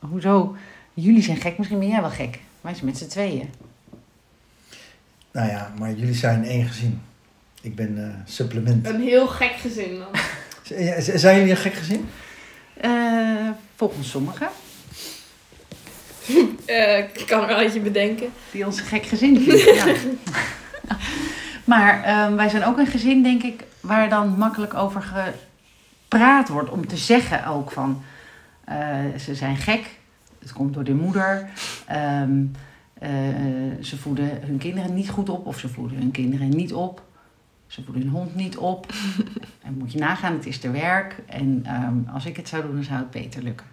hoezo? Jullie zijn gek, misschien ben jij wel gek. Wij zijn met z'n tweeën. Nou ja, maar jullie zijn één gezin. Ik ben eh, supplement. Een heel gek gezin dan. Z- Zijn jullie een gek gezin? Eh, volgens sommigen, Eh, ik kan er wel eentje bedenken. die ons een gek gezin vinden. ja. Maar ehm, wij zijn ook een gezin, denk ik, waar dan makkelijk over gepraat wordt. Om te zeggen ook van, eh, ze zijn gek. Het komt door de moeder. Ehm, eh, ze voeden hun kinderen niet goed op. Of ze voeden hun kinderen niet op. Ze voeden hun hond niet op. en moet je nagaan, het is te werk. En ehm, als ik het zou doen, dan zou het beter lukken.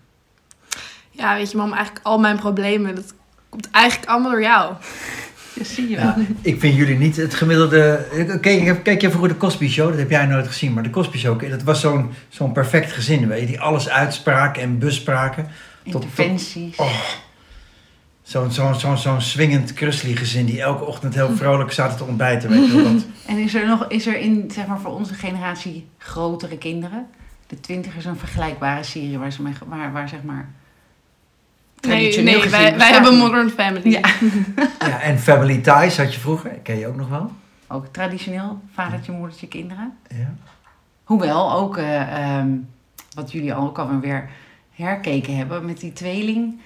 Ja, weet je mam, eigenlijk al mijn problemen, dat komt eigenlijk allemaal door jou. Zie je wel. Ja, ik vind jullie niet het gemiddelde... Kijk, kijk je vroeger de Cosby Show? Dat heb jij nooit gezien. Maar de Cosby Show, dat was zo'n zo'n perfect gezin. Weet je, die alles uitspraken en bespraken. tot- Interventies. Oh, zo'n zo'n zo'n zo'n swingend Krusli gezin die elke ochtend heel vrolijk zaten te ontbijten. Weet je dat. En is er nog, is er in, zeg maar, voor onze generatie grotere kinderen? De twintigers een vergelijkbare serie waar, ze mee, waar, waar zeg maar... Nee, nee wij, hebben. Modern Family. Ja. Ja, en Family Ties had je vroeger. Ken je ook nog wel? Ook traditioneel, vadertje, moedertje, kinderen. Ja. Hoewel ook, eh, ehm, wat jullie ook alweer herkeken hebben met die tweeling.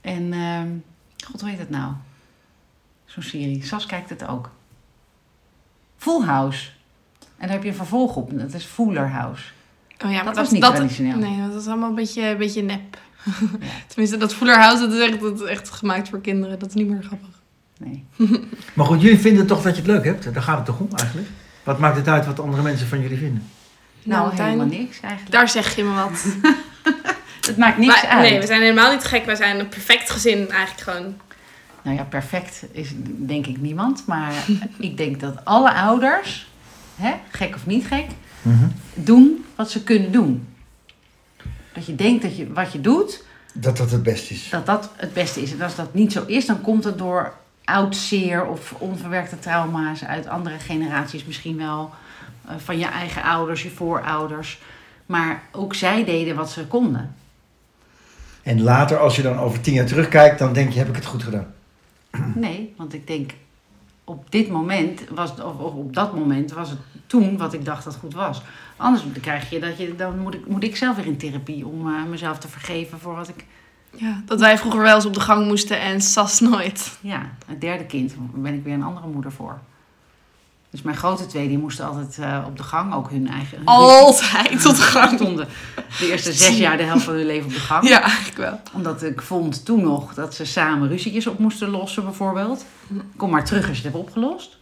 En, ehm, god hoe heet het nou? Zo'n serie. Sas kijkt het ook. Full House. En daar heb je een vervolg op. Dat is Fuller House. Oh ja, maar Dat dat, was niet dat, traditioneel. Nee, dat is allemaal een beetje, een beetje nep. Tenminste, dat Fuller House, dat is, echt, dat is echt gemaakt voor kinderen. Dat is niet meer grappig. Nee. Maar goed, jullie vinden toch dat je het leuk hebt? Daar gaat het toch om eigenlijk? Wat maakt het uit wat andere mensen van jullie vinden? Nou, Martijn, helemaal niks eigenlijk. Daar zeg je me wat. Het maakt niks Maar- uit. Nee, we zijn helemaal niet gek. Wij zijn een perfect gezin eigenlijk gewoon. Nou ja, perfect is denk ik niemand. Maar ik denk dat alle ouders, hè, gek of niet gek, doen wat ze kunnen doen. Dat je denkt dat je wat je doet, Dat dat het beste is. dat dat het beste is. En als dat niet zo is, dan komt het door oud zeer of onverwerkte trauma's uit andere generaties misschien wel. eh, van je eigen ouders, je voorouders. Maar ook zij deden wat ze konden. En later, als je dan over tien jaar terugkijkt, dan denk je, heb ik het goed gedaan? Nee, want ik denk op dit moment, was, of op dat moment, was het toen wat ik dacht dat goed was. Anders dan krijg je dat je, dan moet ik, moet ik zelf weer in therapie om eh, mezelf te vergeven voor wat ik. Ja, dat wij vroeger wel eens op de gang moesten en Sas nooit. Ja, het derde kind, daar ben ik weer een andere moeder voor. Dus mijn grote twee, die moesten altijd eh, op de gang ook hun eigen. hun Altijd tot de gang. stonden de eerste zes jaar de helft van hun leven op de gang. Ja, eigenlijk wel. Omdat ik vond toen nog dat ze samen ruzietjes op moesten lossen, bijvoorbeeld. Kom maar terug als je het hebt opgelost.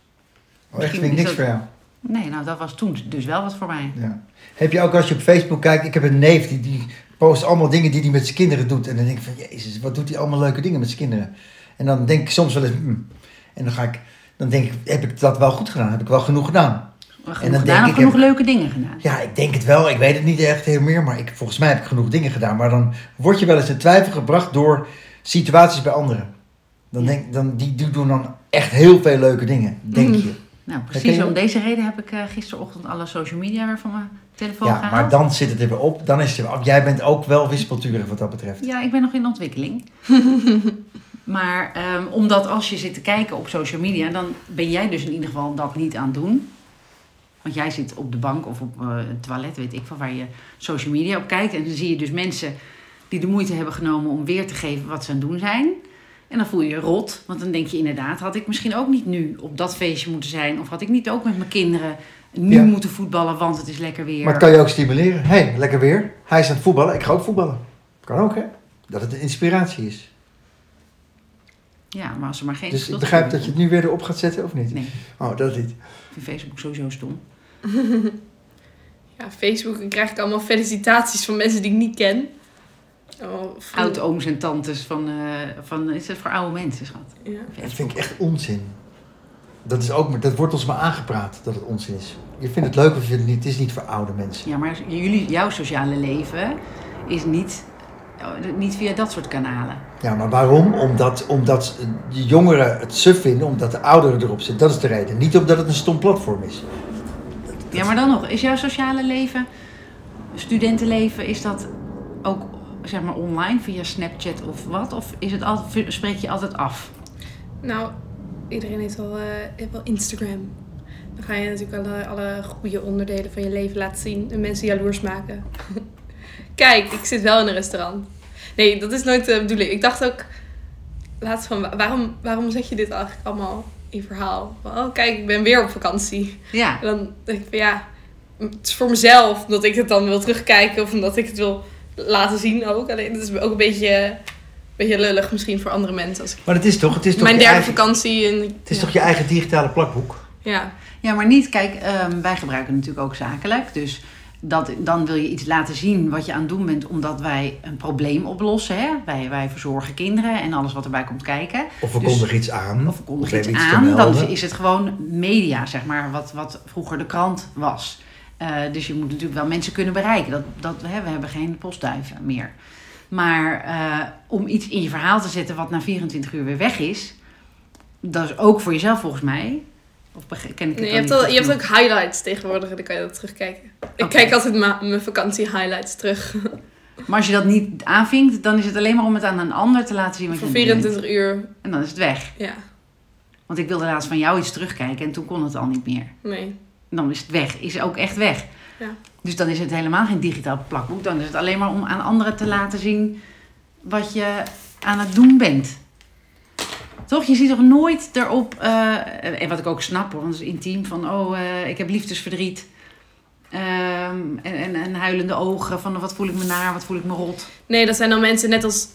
Oh, echt, vind ik niks dat- voor jou. Nee, nou dat was toen dus wel wat voor mij. Ja. Heb je ook als je op Facebook kijkt, ik heb een neef die, die post allemaal dingen die hij met zijn kinderen doet. En dan denk ik van, jezus, wat doet hij allemaal leuke dingen met zijn kinderen. En dan denk ik soms wel eens, hmm. en dan ga ik, dan denk ik, heb ik dat wel goed gedaan? Heb ik wel genoeg gedaan? Genoeg En dan gedaan denk ik, genoeg heb- leuke dingen gedaan. Ja, ik denk het wel. Ik weet het niet echt heel meer, maar ik, volgens mij heb ik genoeg dingen gedaan. Maar dan word je wel eens in twijfel gebracht door situaties bij anderen. Dan Ja. denk, dan, die, die doen dan echt heel veel leuke dingen, denk je. Nou, precies om deze reden heb ik eh, gisterochtend alle social media weer van mijn telefoon Ja, gehaald. maar dan zit het er weer op. Dan is het er weer. Jij bent ook wel wispelturig wat dat betreft. Ja, ik ben nog in ontwikkeling. maar ehm, omdat als je zit te kijken op social media, dan ben jij dus in ieder geval dat niet aan het doen. Want jij zit op de bank of op eh, het toilet, weet ik van waar je social media op kijkt. En dan zie je dus mensen die de moeite hebben genomen om weer te geven wat ze aan het doen zijn. En dan voel je je rot, want dan denk je inderdaad, had ik misschien ook niet nu op dat feestje moeten zijn. Of had ik niet ook met mijn kinderen nu Ja. moeten voetballen, want het is lekker weer. Maar het kan je ook stimuleren. Hé, hey, lekker weer. Hij is aan het voetballen. Ik ga ook voetballen. Kan ook, hè? Dat het een inspiratie is. Ja, maar als er maar geen Dus ik begrijp dat je het nu weer erop gaat zetten, of niet? Nee, Oh, dat niet. ik vind Facebook sowieso stom. Ja, Facebook dan krijg ik allemaal felicitaties van mensen die ik niet ken. Oh, Oud-ooms en tantes van, eh, van... Is het voor oude mensen, schat? Ja. Dat vind ik echt onzin. Dat, is ook, maar- dat wordt ons maar aangepraat dat het onzin is. Je vindt het leuk of je vindt het niet. Het is niet voor oude mensen. Ja, maar jullie, jouw sociale leven is niet, oh, niet via dat soort kanalen. Ja, maar waarom? Omdat, omdat de jongeren het suf vinden, omdat de ouderen erop zitten. Dat is de reden. Niet omdat het een stom platform is. Ja, maar dan nog, is jouw sociale leven, studentenleven, is dat ook zeg maar online via Snapchat of wat? Of is het altijd, spreek je altijd af? Nou, iedereen heeft wel, eh, heeft wel Instagram. Dan ga je natuurlijk alle, alle goede onderdelen van je leven laten zien en mensen jaloers maken. Kijk, ik zit wel in een restaurant. Nee, dat is nooit de bedoeling. Ik dacht ook laatst van, wa- waarom, waarom zeg je dit eigenlijk allemaal in verhaal? Van, oh, kijk, ik ben weer op vakantie. Ja. En dan denk ik van ja, het is voor mezelf dat ik het dan wil terugkijken of omdat ik het wil laten zien ook. Alleen het is ook een beetje, een beetje lullig misschien voor andere mensen. Als ik Maar het is toch, het is toch, mijn je, derde eigen, vakantie en het is ja. toch je eigen digitale plakboek? ja. Ja, maar niet, kijk, ehm, wij gebruiken het natuurlijk ook zakelijk. Dus dat, dan wil je iets laten zien wat je aan het doen bent, omdat wij een probleem oplossen. Hè? Wij, wij verzorgen kinderen en alles wat erbij komt kijken. Of we Dus- kondigen iets aan. Of we iets hebben iets aan, dan is het gewoon media, zeg maar, wat, wat vroeger de krant was. Eh, dus je moet natuurlijk wel mensen kunnen bereiken. Dat, dat, hè, we hebben geen postduiven meer. Maar eh, om iets in je verhaal te zetten wat na 24 uur weer weg is, dat is ook voor jezelf volgens mij. Of ken ik het Nee, je, hebt al, je hebt ook highlights tegenwoordig en dan kan je dat terugkijken. Ik kijk altijd mijn vakantie highlights terug. Maar als je dat niet aanvinkt, dan is het alleen maar om het aan een ander te laten zien wat Voor je aan het doen bent. 24 uur. En dan is het weg. Ja, Want ik wilde laatst van jou iets terugkijken en toen kon het al niet meer. nee. Dan is het weg. Is ook echt weg. Ja. Dus dan is het helemaal geen digitaal plakboek. Dan is het alleen maar om aan anderen te laten zien wat je aan het doen bent. Toch? Je ziet toch nooit erop, eh, en wat ik ook snap hoor, want het is intiem, van oh, eh, ik heb liefdesverdriet. Ehm, en, en, en huilende ogen van wat voel ik me naar, wat voel ik me rot. Nee, dat zijn dan mensen net als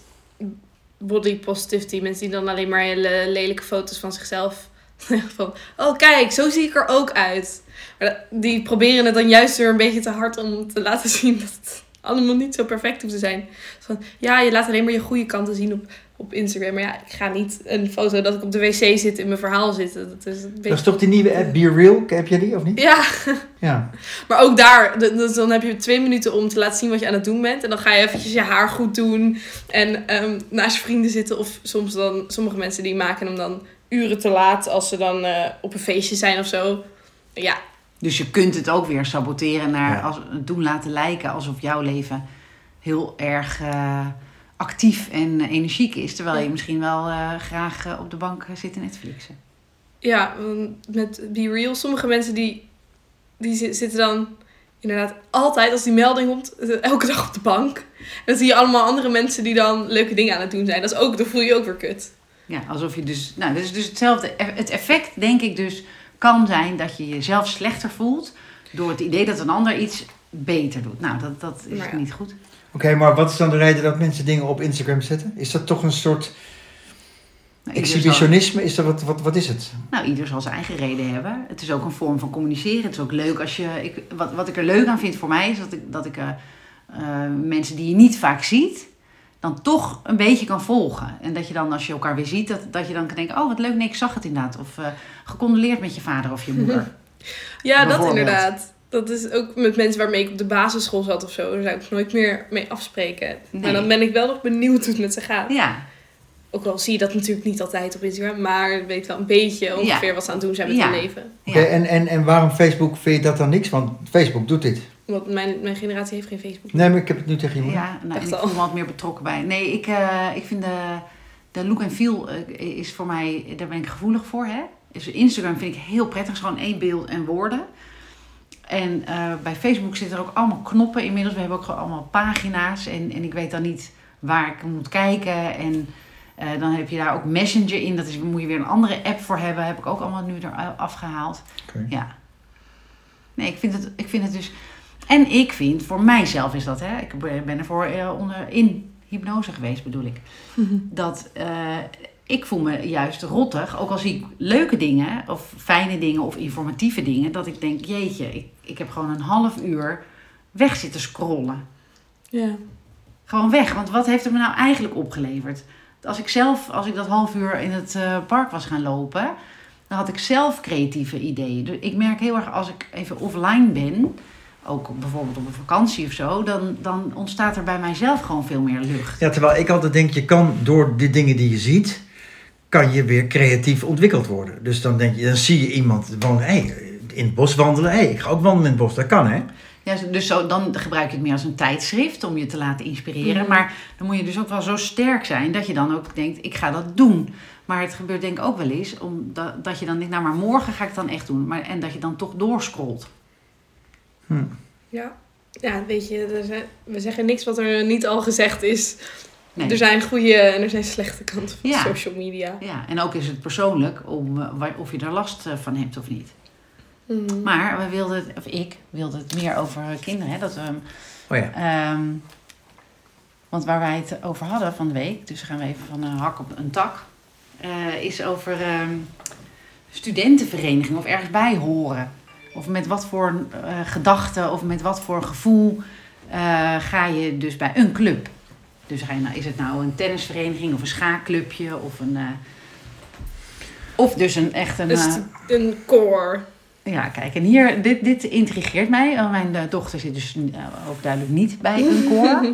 body positivity. Mensen die dan alleen maar hele lelijke foto's van zichzelf. van, oh kijk, zo zie ik er ook uit. Maar die proberen het dan juist weer een beetje te hard om te laten zien dat het allemaal niet zo perfect hoeft te zijn. Van, ja, je laat alleen maar je goede kanten zien op, op Instagram. Maar ja, ik ga niet een foto dat ik op de wc zit in mijn verhaal zitten. Dat is een Dat is toch die nieuwe app Be Real? Heb je die of niet? Ja, Ja. maar ook daar, dus dan heb je twee minuten om te laten zien wat je aan het doen bent. En dan ga je eventjes je haar goed doen. En ehm, naast je vrienden zitten. Of soms dan, sommige mensen die maken hem dan uren te laat als ze dan eh, op een feestje zijn of zo. Ja, Dus je kunt het ook weer saboteren naar Ja. als, doen laten lijken alsof jouw leven heel erg eh, actief en energiek is. Terwijl je misschien wel eh, graag op de bank zit te Netflixen. ja met Be Real, sommige mensen die, die zi- zitten dan inderdaad altijd als die melding komt, elke dag op de bank. En dan zie je allemaal andere mensen die dan leuke dingen aan het doen zijn. Dat is ook, dan voel je je ook weer kut. Ja, alsof je dus. Nou, dat is dus hetzelfde. Het effect, denk ik, dus kan zijn dat je jezelf slechter voelt. door het idee dat een ander iets beter doet. Nou, dat, dat is ja. niet goed. Oké, maar wat is dan de reden dat mensen dingen op Instagram zetten? Is dat toch een soort Nou, zal- exhibitionisme? Is dat wat, wat, wat is het? Nou, ieder zal zijn eigen reden hebben. Het is ook een vorm van communiceren. Het is ook leuk als je. Ik, wat, wat ik er leuk aan vind voor mij is dat ik, dat ik eh, eh, mensen die je niet vaak ziet, dan toch een beetje kan volgen. En dat je dan, als je elkaar weer ziet, dat, dat je dan kan denken: oh, wat leuk, nee, ik zag het inderdaad. Of eh gecondoleerd met je vader of je moeder. Ja, dat inderdaad. Dat is ook met mensen waarmee ik op de basisschool zat of zo. Daar zou ik nooit meer mee afspreken. Maar Nee. dan ben ik wel nog benieuwd hoe het met ze gaat. ja, Ook al zie je dat natuurlijk niet altijd op Instagram. Maar ik weet wel een beetje ongeveer wat ze aan het doen zijn met Ja. hun leven. Oké, ja. en, en, en waarom Facebook vind je dat dan niks? Want Facebook doet dit. Want mijn, mijn generatie heeft geen Facebook. Nee, maar ik heb het nu tegen je. Ja, nou, Echt ik wel. voel me wat meer betrokken bij. Nee, ik, eh, ik vind de, de look en feel eh, is voor mij, daar ben ik gevoelig voor. Hè? Dus Instagram vind ik heel prettig, is gewoon één beeld en woorden. En eh, bij Facebook zitten er ook allemaal knoppen inmiddels. We hebben ook gewoon allemaal pagina's. En, en ik weet dan niet waar ik moet kijken. En eh, dan heb je daar ook Messenger in. Dat is, moet je weer een andere app voor hebben. Heb ik ook allemaal nu er afgehaald. Oké. Ja. Nee, ik vind, het, ik vind het dus... En ik vind, voor mijzelf is dat, hè. Ik ben ervoor eh, onder, in hypnose geweest, bedoel ik. Dat eh, ik voel me juist rottig. Ook al zie ik leuke dingen, of fijne dingen, of informatieve dingen. Dat ik denk, jeetje, ik, ik heb gewoon een half uur weg zitten scrollen. Ja. Gewoon weg. Want wat heeft het me nou eigenlijk opgeleverd? Als ik zelf, als ik dat half uur in het eh, park was gaan lopen, dan had ik zelf creatieve ideeën. Dus ik merk heel erg als ik even offline ben, ook bijvoorbeeld op een vakantie of zo, dan, dan ontstaat er bij mijzelf gewoon veel meer lucht. Ja, terwijl ik altijd denk, je kan door de dingen die je ziet, kan je weer creatief ontwikkeld worden. Dus dan denk je, dan zie je iemand van, hé, in het bos wandelen. Hé, ik ga ook wandelen in het bos. Dat kan, hè? Ja, dus zo, dan gebruik je het meer als een tijdschrift om je te laten inspireren. Mhm. Maar dan moet je dus ook wel zo sterk zijn dat je dan ook denkt, ik ga dat doen. Maar het gebeurt denk ik ook wel eens, omdat, dat je dan denkt, nou maar morgen ga ik het dan echt doen. Maar, en dat je dan toch doorscrollt. Hm. Ja. Ja, weet je, er zijn- we zeggen niks wat er niet al gezegd is. Nee. Er zijn goede en er zijn slechte kanten van Ja. social media. Ja, en ook is het persoonlijk om, eh, waar- of je er last eh, van hebt of niet. Mhm. Maar we wilden, of ik wilde het meer over kinderen. Hè, dat we, Oh ja. Ehm, want waar wij het over hadden van de week, dus gaan we even van een hak op een tak, eh, is over ehm studentenvereniging of ergens bij horen. Of met wat voor eh, gedachten of met wat voor gevoel eh, ga je dus bij een club. Dus ga je nou, is het nou een tennisvereniging of een schaakclubje of een. eh, of dus een echt een. Dus een core. ja, kijk, en hier, dit, dit intrigeert mij. Mijn dochter zit dus ook duidelijk niet bij een koor.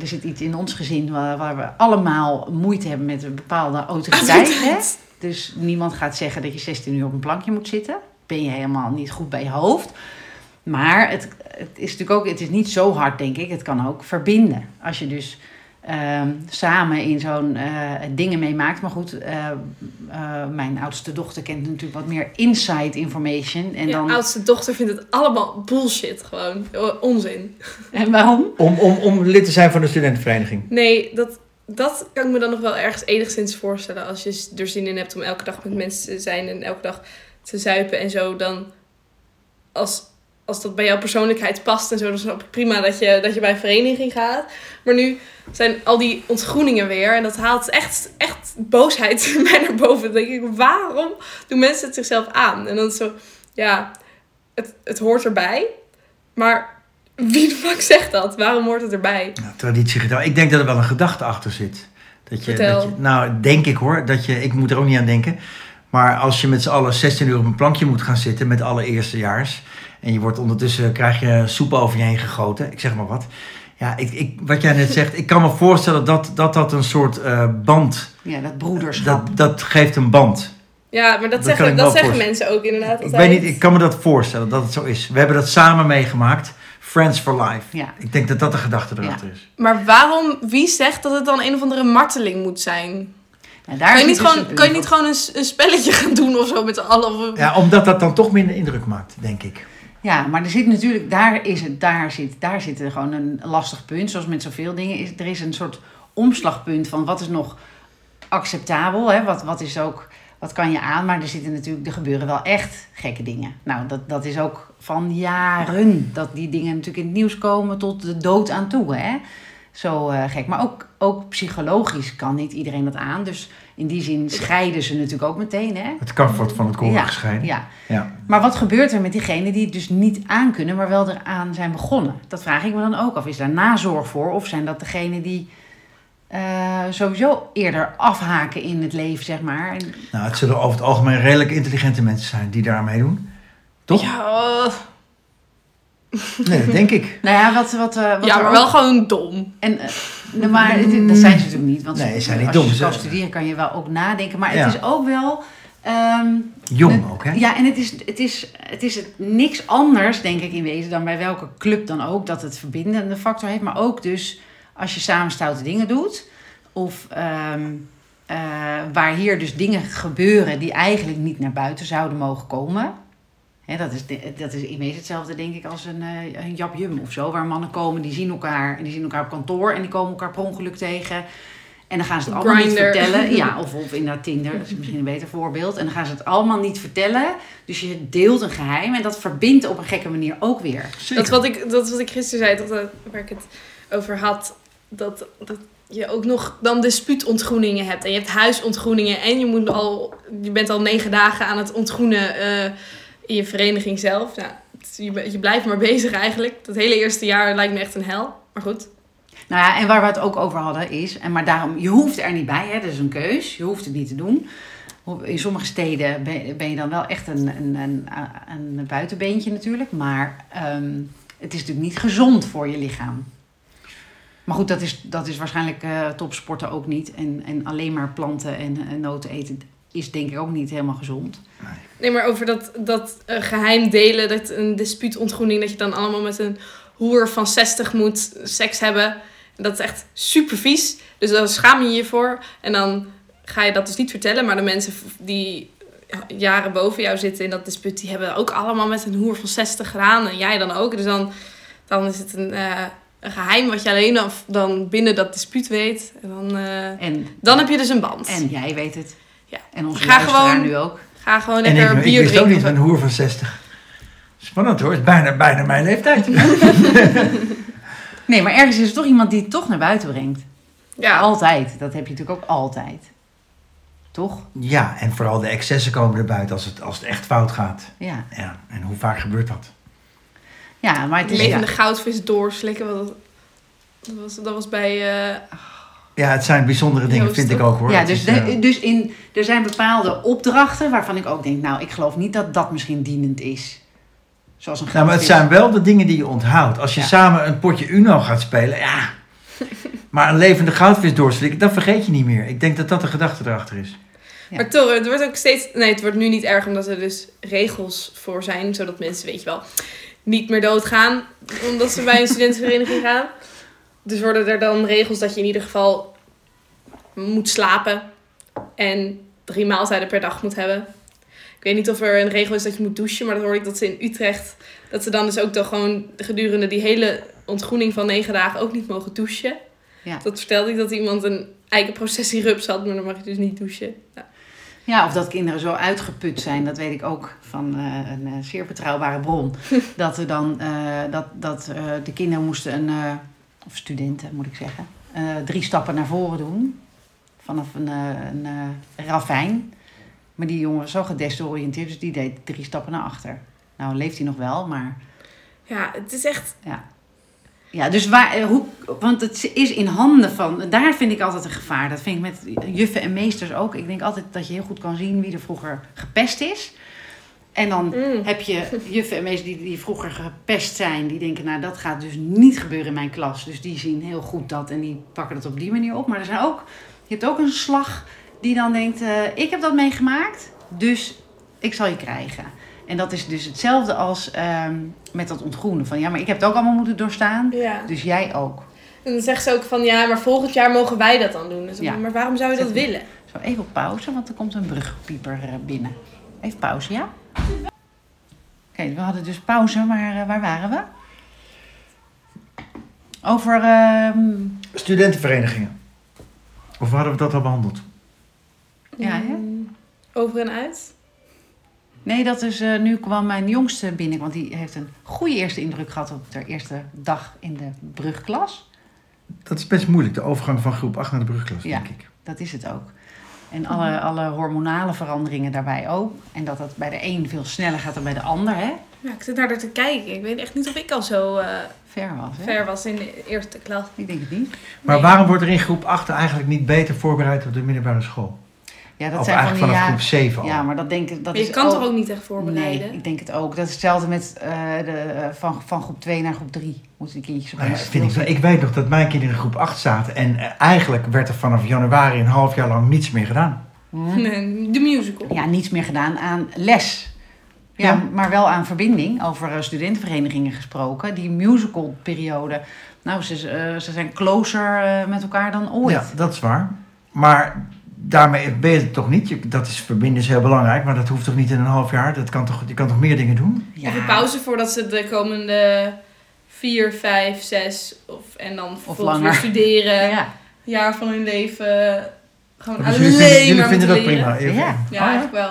Er zit iets in ons gezin waar, waar we allemaal moeite hebben met een bepaalde autoriteit. Hè? Dus niemand gaat zeggen dat je 16 uur op een plankje moet zitten. Ben je helemaal niet goed bij je hoofd. Maar het, het is natuurlijk ook, het is niet zo hard, denk ik. Het kan ook verbinden. Als je dus ehm, samen in zo'n eh, dingen meemaakt. Maar goed, eh, eh, mijn oudste dochter kent natuurlijk wat meer inside information. En, dan, oudste dochter vindt het allemaal bullshit gewoon. Onzin. en waarom? Om, om, om lid te zijn van de studentenvereniging. Nee, dat, dat kan ik me dan nog wel ergens enigszins voorstellen. Als je er zin in hebt om elke dag met mensen te zijn en elke dag te zuipen en zo. Dan als, als dat bij jouw persoonlijkheid past en zo, dan snap ik prima dat je, dat je bij een vereniging gaat. Maar nu zijn al die ontgroeningen weer en dat haalt echt, echt boosheid in mij naar boven. Dan denk ik, waarom doen mensen het zichzelf aan? En dan is het zo, ja, het, het hoort erbij. Maar wie de fuck zegt dat? Waarom hoort het erbij? Nou, traditiegetrouw. Ik denk dat er wel een gedachte achter zit. Dat je, dat je, nou, denk ik hoor. Dat je, ik moet er ook niet aan denken. Maar als je met z'n allen 16 uur op een plankje moet gaan zitten met alle eerstejaars. En je wordt ondertussen, krijg je soep over je heen gegoten. Ik zeg maar wat. Ja, ik, ik, wat jij net zegt. Ik kan me voorstellen dat dat, dat een soort eh, band. Ja, dat broederschap. Dat, dat geeft een band. Ja, maar dat, zeggen, dat zeggen mensen ook inderdaad Ik weet niet, ik kan me dat voorstellen dat het zo is. We hebben dat samen meegemaakt. Friends for life. Ja. Ik denk dat dat de gedachte erachter is. Maar waarom, wie zegt dat het dan een of andere marteling moet zijn? Ja, daar Kan je niet dus gewoon, een kan je niet gewoon een, een spelletje gaan doen of zo met z'n allen? Of, Ja, omdat dat dan toch minder indruk maakt, denk ik. Ja, maar er zit natuurlijk, daar, is het, daar, zit, daar zit er gewoon een lastig punt. Zoals met zoveel dingen. Is, er is een soort omslagpunt van wat is nog acceptabel. Hè? Wat, wat is ook, wat kan je aan? Maar er zitten natuurlijk, er gebeuren wel echt gekke dingen. Nou, dat, dat is ook van jaren. Dat die dingen natuurlijk in het nieuws komen tot de dood aan toe. Hè? Zo eh, gek. Maar ook, ook psychologisch kan niet iedereen dat aan. Dus in die zin scheiden ze natuurlijk ook meteen. Hè? Het kaf wordt van het koren Ja, gescheiden. Ja. Ja. Maar wat gebeurt er met diegenen die het dus niet aankunnen, maar wel eraan zijn begonnen? Dat vraag ik me dan ook af. Is daar nazorg voor? Of zijn dat degenen die eh, sowieso eerder afhaken in het leven, zeg maar? Nou, het zullen over het algemeen redelijk intelligente mensen zijn die daar meedoen. Toch? Ja, oh. Nee, dat denk ik. Nou ja, wat, wat, eh, wat ja maar ook- wel gewoon dom. En, eh, nou, maar het- dat zijn ze natuurlijk niet. Want Nee, ze zijn niet als dom, je kan studeren kan je wel ook nadenken. Maar Ja. het is ook wel... ehm, Jong Het- ook, hè? Ja, en het is, het, is, het is niks anders, denk ik, in wezen dan bij welke club dan ook. Dat het verbindende factor heeft. Maar ook dus als je samen stoute dingen doet. Of ehm, eh, waar hier dus dingen gebeuren die eigenlijk niet naar buiten zouden mogen komen. Hè, dat, is, dat is in wezen hetzelfde, denk ik, als een, eh een Jap Jum of zo. Waar mannen komen, die zien elkaar en die zien elkaar op kantoor. En die komen elkaar per ongeluk tegen. En dan gaan ze het allemaal niet vertellen. Ja, of, of inderdaad Tinder, dat is misschien een beter voorbeeld. En dan gaan ze het allemaal niet vertellen. Dus je deelt een geheim en dat verbindt op een gekke manier ook weer. Zeker. Dat wat, ik, dat wat ik gisteren zei, dat, waar ik het over had. Dat, dat je ook nog dan dispuutontgroeningen hebt. En je hebt huisontgroeningen. En je, moet al, je bent al negen dagen aan het ontgroenen eh, in je vereniging zelf. Nou, het- je, je blijft maar bezig eigenlijk. Dat hele eerste jaar lijkt me echt een hel. Maar goed. Nou ja, en waar we het ook over hadden is, en maar daarom, je hoeft er niet bij, hè, dat is een keus, je hoeft het niet te doen. In sommige steden ben, ben je dan wel echt een, een, een, een buitenbeentje natuurlijk, maar ehm, het is natuurlijk niet gezond voor je lichaam. Maar goed, dat is, dat is waarschijnlijk eh, topsporten ook niet. En, en alleen maar planten en, en noten eten is denk ik ook niet helemaal gezond. Nee, maar over dat, dat eh, geheim delen, dat een dispuutontgroening, dat je dan allemaal met een hoer van 60 moet seks hebben. Dat is echt super vies. Dus daar schaam je je voor. En dan ga je dat dus niet vertellen. Maar de mensen die jaren boven jou zitten in dat dispuut, die hebben ook allemaal met een hoer van 60 gedaan. En jij dan ook. Dus dan, dan is het een, eh, een geheim wat je alleen dan, dan binnen dat dispuut weet. En dan, eh, En, dan heb je dus een band. en jij weet het. Ja. En onze Ga gewoon- nu ook. Ga gewoon En lekker ik, ik bier wist ook drinken. niet van een hoer van 60. Spannend hoor, het is bijna, bijna mijn leeftijd. Nee, maar ergens is er toch iemand die het toch naar buiten brengt. Ja, Altijd. Dat heb je natuurlijk ook altijd. Toch? Ja, en vooral de excessen komen er buiten als het, als het echt fout gaat. Ja. Ja, en hoe vaak gebeurt dat? Ja, maar het is... levende ja. goudvis doorslikken. wat- Dat was, dat was bij... eh, Ja, het zijn bijzondere dingen, Joost, vind ik ook hoor. Ja, dus, is, de- eh, dus in, er zijn bepaalde opdrachten waarvan ik ook denk, nou, ik geloof niet dat dat misschien dienend is. Zoals een nou, maar het zijn wel de dingen die je onthoudt. Als je Ja. samen een potje Uno gaat spelen, ja. Maar een levende goudvis doorslikken, dat vergeet je niet meer. Ik denk dat dat de gedachte erachter is. Ja. Maar toch, het wordt ook steeds... Nee, het wordt nu niet erg omdat er dus regels voor zijn. Zodat mensen, weet je wel, niet meer doodgaan. Omdat ze bij een studentenvereniging gaan. Dus worden er dan regels dat je in ieder geval moet slapen. En drie maaltijden per dag moet hebben. Ik weet niet of er een regel is dat je moet douchen. Maar dat hoorde ik dat ze in Utrecht... Dat ze dan dus ook toch gewoon gedurende die hele ontgroening van negen dagen ook niet mogen douchen. Ja. Dat vertelde ik dat iemand een eikenprocessierups had, maar dan mag je dus niet douchen. Ja. Ja, of dat kinderen zo uitgeput zijn, dat weet ik ook van eh, een eh, zeer betrouwbare bron. dat er dan, eh, dat, dat de kinderen moesten een, of studenten moet ik zeggen, eh, drie stappen naar voren doen. Vanaf een, eh, een eh, ravijn. Maar die jongen was zo gedesoriënteerd, dus die deed drie stappen naar achter. Nou leeft hij nog wel, maar ja, het is echt... Ja, dus waar, hoe, want het is in handen van, daar vind ik altijd een gevaar. Dat vind ik met juffen en meesters ook. Ik denk altijd dat je heel goed kan zien wie er vroeger gepest is. En dan Mm. heb je juffen en meesters die, die vroeger gepest zijn, die denken, nou dat gaat dus niet gebeuren in mijn klas. Dus die zien heel goed dat en die pakken het op die manier op. Maar er zijn ook, je hebt ook een slag die dan denkt, eh, ik heb dat meegemaakt, dus ik zal je krijgen. En dat is dus hetzelfde als ehm, met dat ontgroenen. Van ja, maar ik heb het ook allemaal moeten doorstaan. Ja. Dus jij ook. En dan zegt ze ook van, ja, maar volgend jaar mogen wij dat dan doen. Dus Ja. Maar waarom zou je dat willen? Zo even op pauze, want er komt een brugpieper eh, binnen. Even pauze, ja? Oké, we hadden dus pauze, maar eh, waar waren we? Over, ehm, Studentenverenigingen. Of hadden we dat al behandeld? Ja, hè? Mm, Over en uit? nee, dat is, eh, nu kwam mijn jongste binnen, want die heeft een goede eerste indruk gehad op de eerste dag in de brugklas. Dat is best moeilijk, de overgang van groep 8 naar de brugklas, Ja. denk ik. Dat is het ook. En alle, alle hormonale veranderingen daarbij ook. En dat dat bij de een veel sneller gaat dan bij de ander, hè? Ja, ik zit naar haar te kijken. Ik weet echt niet of ik al zo eh, Ver was, hè? ver was in de eerste klas. Ik denk het niet. Maar Nee. waarom wordt er in groep 8 eigenlijk niet beter voorbereid op de middelbare school? Ja, dat of zijn van eigenlijk die vanaf ja, groep 7 al? Ja, maar dat denk ik. Dat Maar je is kan toch ook niet echt voorbereiden? Nee, ik denk het ook. Dat is hetzelfde met eh, de, eh, van, van groep 2 naar groep 3. Moeten die kindjes op Nou ja, een vind ik, ik weet nog dat mijn kinderen in groep 8 zaten. En eh, eigenlijk werd er vanaf januari een half jaar lang niets meer gedaan. Nee, de musical. Ja, niets meer gedaan aan les. Ja, Ja. maar wel aan verbinding. Over studentenverenigingen gesproken. Die musical periode. Nou, ze, ze zijn closer eh, met elkaar dan ooit. Ja, dat is waar. Maar daarmee ben je het toch niet. Dat is verbinden is heel belangrijk, maar dat hoeft toch niet in een half jaar. Dat kan toch, je kan toch meer dingen doen? Ja. Even pauze voordat ze de komende vier, vijf, zes of, en dan vervolgens langer. weer studeren. Ja. Jaar van hun leven gewoon Dus alleen jullie vinden, jullie maar vinden dat leren. prima? Even- Ja. Ja, Oh, eigenlijk wel.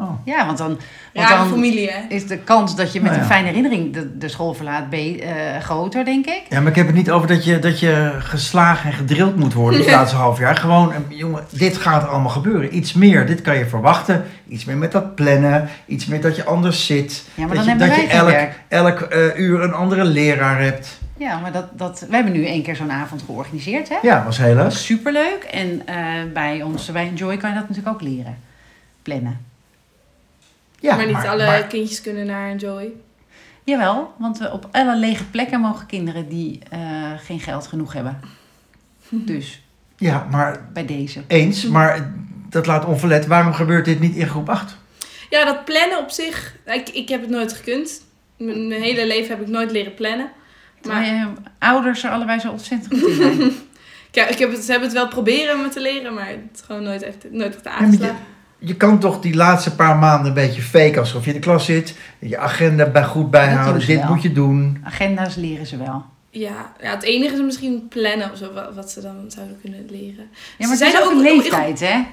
Oh. ja, want dan, want dan familie hè. is de kans dat je met Nou ja. een fijne herinnering de, de school verlaat be- eh, groter, denk ik. Ja, maar ik heb het niet over dat je, dat je geslagen en gedrild moet worden het laatste half jaar. Gewoon, eh, jongen, dit gaat allemaal gebeuren. Iets meer, dit kan je verwachten. Iets meer met dat plannen. Iets meer dat je anders zit. Ja, maar dat dan je, dat je elk, werk. elk eh, uur een andere leraar hebt. Ja, maar dat, dat, we hebben nu één keer zo'n avond georganiseerd, hè? Ja, was heel Dat leuk. superleuk. En eh, bij ons, bij Enjoy kan je dat natuurlijk ook leren. Plannen. Ja, maar niet alle maar- kindjes kunnen naar Joy. Jawel, want we op alle lege plekken mogen kinderen die eh, geen geld genoeg hebben. Dus ja, maar bij deze. eens. Maar dat laat onverlet. Waarom gebeurt dit niet in groep 8? Ja, dat plannen op zich, ik, ik heb het nooit gekund. Mijn, mijn hele leven heb ik nooit leren plannen. Je ouders er allebei zo ontzettend goed in zijn. Ik, ik heb het, ze hebben het wel proberen me te leren, maar het gewoon nooit echt, nooit echt Ja, maar je, kan toch die laatste paar maanden een beetje fake alsof je in de klas zit. Je agenda bij goed bijhouden. Dit wel. moet je doen. Agenda's leren ze wel. Ja, ja, het enige is misschien plannen of zo, wat, ze dan zouden kunnen leren. Ja, maar Ze het is zijn ook een leeftijd, hè?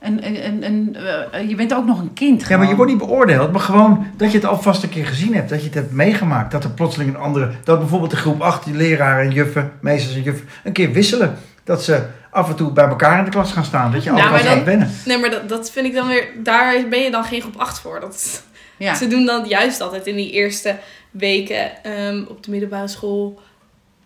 Een, een, een, een, eh, je bent ook nog een kind. Ja, maar je wordt niet beoordeeld. Maar gewoon dat je het alvast een keer gezien hebt. Dat je het hebt meegemaakt. Dat er plotseling een andere... Dat bijvoorbeeld de groep 8, die leraren en juffen, meesters en juffen, een keer wisselen. Dat ze af en toe bij elkaar in de klas gaan staan. Dat je Nou, alvast maar gaat wennen. Nee, maar dat, dat vind ik dan weer, daar ben je dan geen groep 8 voor. Dat, Ja. Ze doen dat juist altijd in die eerste weken ehm, op de middelbare school.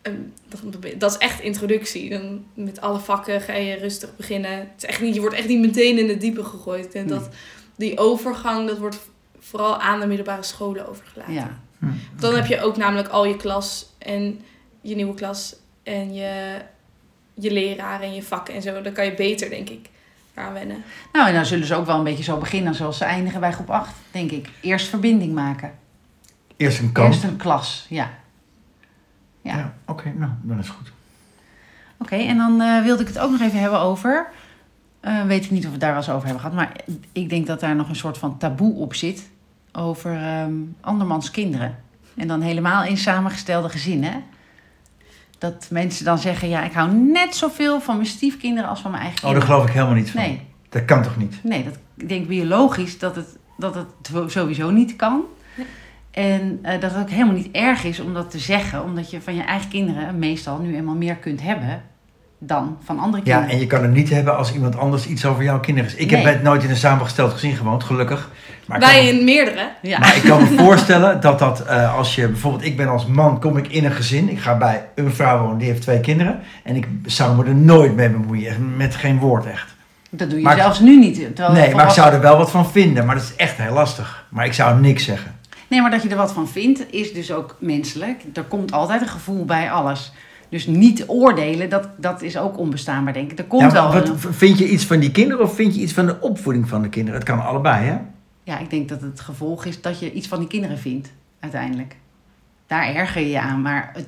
Ehm, dat, dat is echt introductie. Dan met alle vakken ga je rustig beginnen. Het is echt niet, je wordt echt niet meteen in het diepe gegooid. En dat, die overgang, dat wordt vooral aan de middelbare scholen overgelaten. ja. Hm. Dan heb je ook namelijk al je klas en je nieuwe klas en je, je leraar en je vakken en zo. Dan kan je beter, denk ik, aan wennen. Nou, en dan zullen ze ook wel een beetje zo beginnen zoals ze eindigen bij groep 8, denk ik. Eerst verbinding maken. Eerst een kamp. Eerst een klas, ja. Ja. Ja, oké. nou, dan is goed. Oké, en dan eh, wilde ik het ook nog even hebben over... eh, weet ik niet of we het daar wel eens over hebben gehad... maar ik denk dat daar nog een soort van taboe op zit... over ehm, andermans kinderen. En dan helemaal in samengestelde gezinnen. Dat mensen dan zeggen... ja, ik hou net zoveel van mijn stiefkinderen als van mijn eigen Oh, daar kinderen. geloof ik helemaal niet van. Nee, Dat kan toch niet? Nee, dat, ik denk biologisch dat het, dat het sowieso niet kan. En eh, dat het ook helemaal niet erg is om dat te zeggen, omdat je van je eigen kinderen meestal nu eenmaal meer kunt hebben dan van andere Ja, kinderen. en je kan het niet hebben als iemand anders iets over jouw kinderen is. Ik Nee. heb het nooit in een samengesteld gezin gewoond, gelukkig. Maar me- in meerdere. Ja. Maar ik kan me voorstellen dat dat eh, als je bijvoorbeeld, ik ben als man, kom ik in een gezin. Ik ga bij een vrouw wonen, die heeft twee kinderen. En ik zou me er nooit mee bemoeien, met geen woord echt. dat doe je maar ik- zelfs nu niet. terwijl Nee, maar ik zou er wel wat van vinden. Maar dat is echt heel lastig. Maar ik zou niks zeggen. Nee, maar dat je er wat van vindt, is dus ook menselijk. Er komt altijd een gevoel bij alles. Dus niet oordelen, dat, dat is ook onbestaanbaar, denk ik. Er komt Ja, wel wat, een- vind je iets van die kinderen of vind je iets van de opvoeding van de kinderen? Het kan allebei, hè? Ja, ik denk dat het gevolg is dat je iets van die kinderen vindt, uiteindelijk. Daar erger je je aan. Maar het,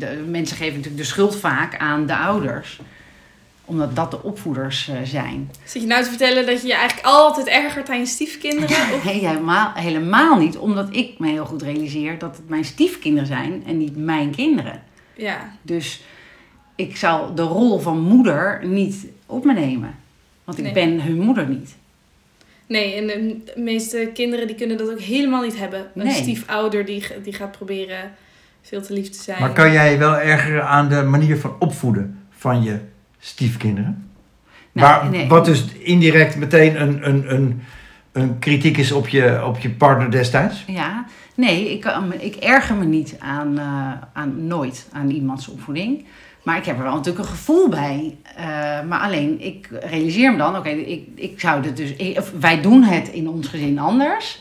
de, mensen geven natuurlijk de schuld vaak aan de ouders. Omdat dat de opvoeders eh, zijn. Zit je nou te vertellen dat je je eigenlijk altijd ergert aan je stiefkinderen? Of... Nee, helemaal, helemaal niet. Omdat ik me heel goed realiseer dat het mijn stiefkinderen zijn en niet mijn kinderen. Ja. Dus ik zal de rol van moeder niet op me nemen. Want ik Nee. ben hun moeder niet. Nee, en de meeste kinderen die kunnen dat ook helemaal niet hebben. Een Nee. stiefouder die, die gaat proberen veel te lief te zijn. Maar kan jij je wel ergeren aan de manier van opvoeden van je stiefkinderen? Nou, Waar, nee. Wat dus indirect meteen een, een, een, een kritiek is op je, op je partner destijds? Ja, nee, ik, me- ik erger me niet aan, eh, aan nooit aan iemands opvoeding. Maar ik heb er wel natuurlijk een gevoel bij. Eh, maar alleen, ik realiseer me dan, oké, ik, ik zou dit dus, wij doen het in ons gezin anders.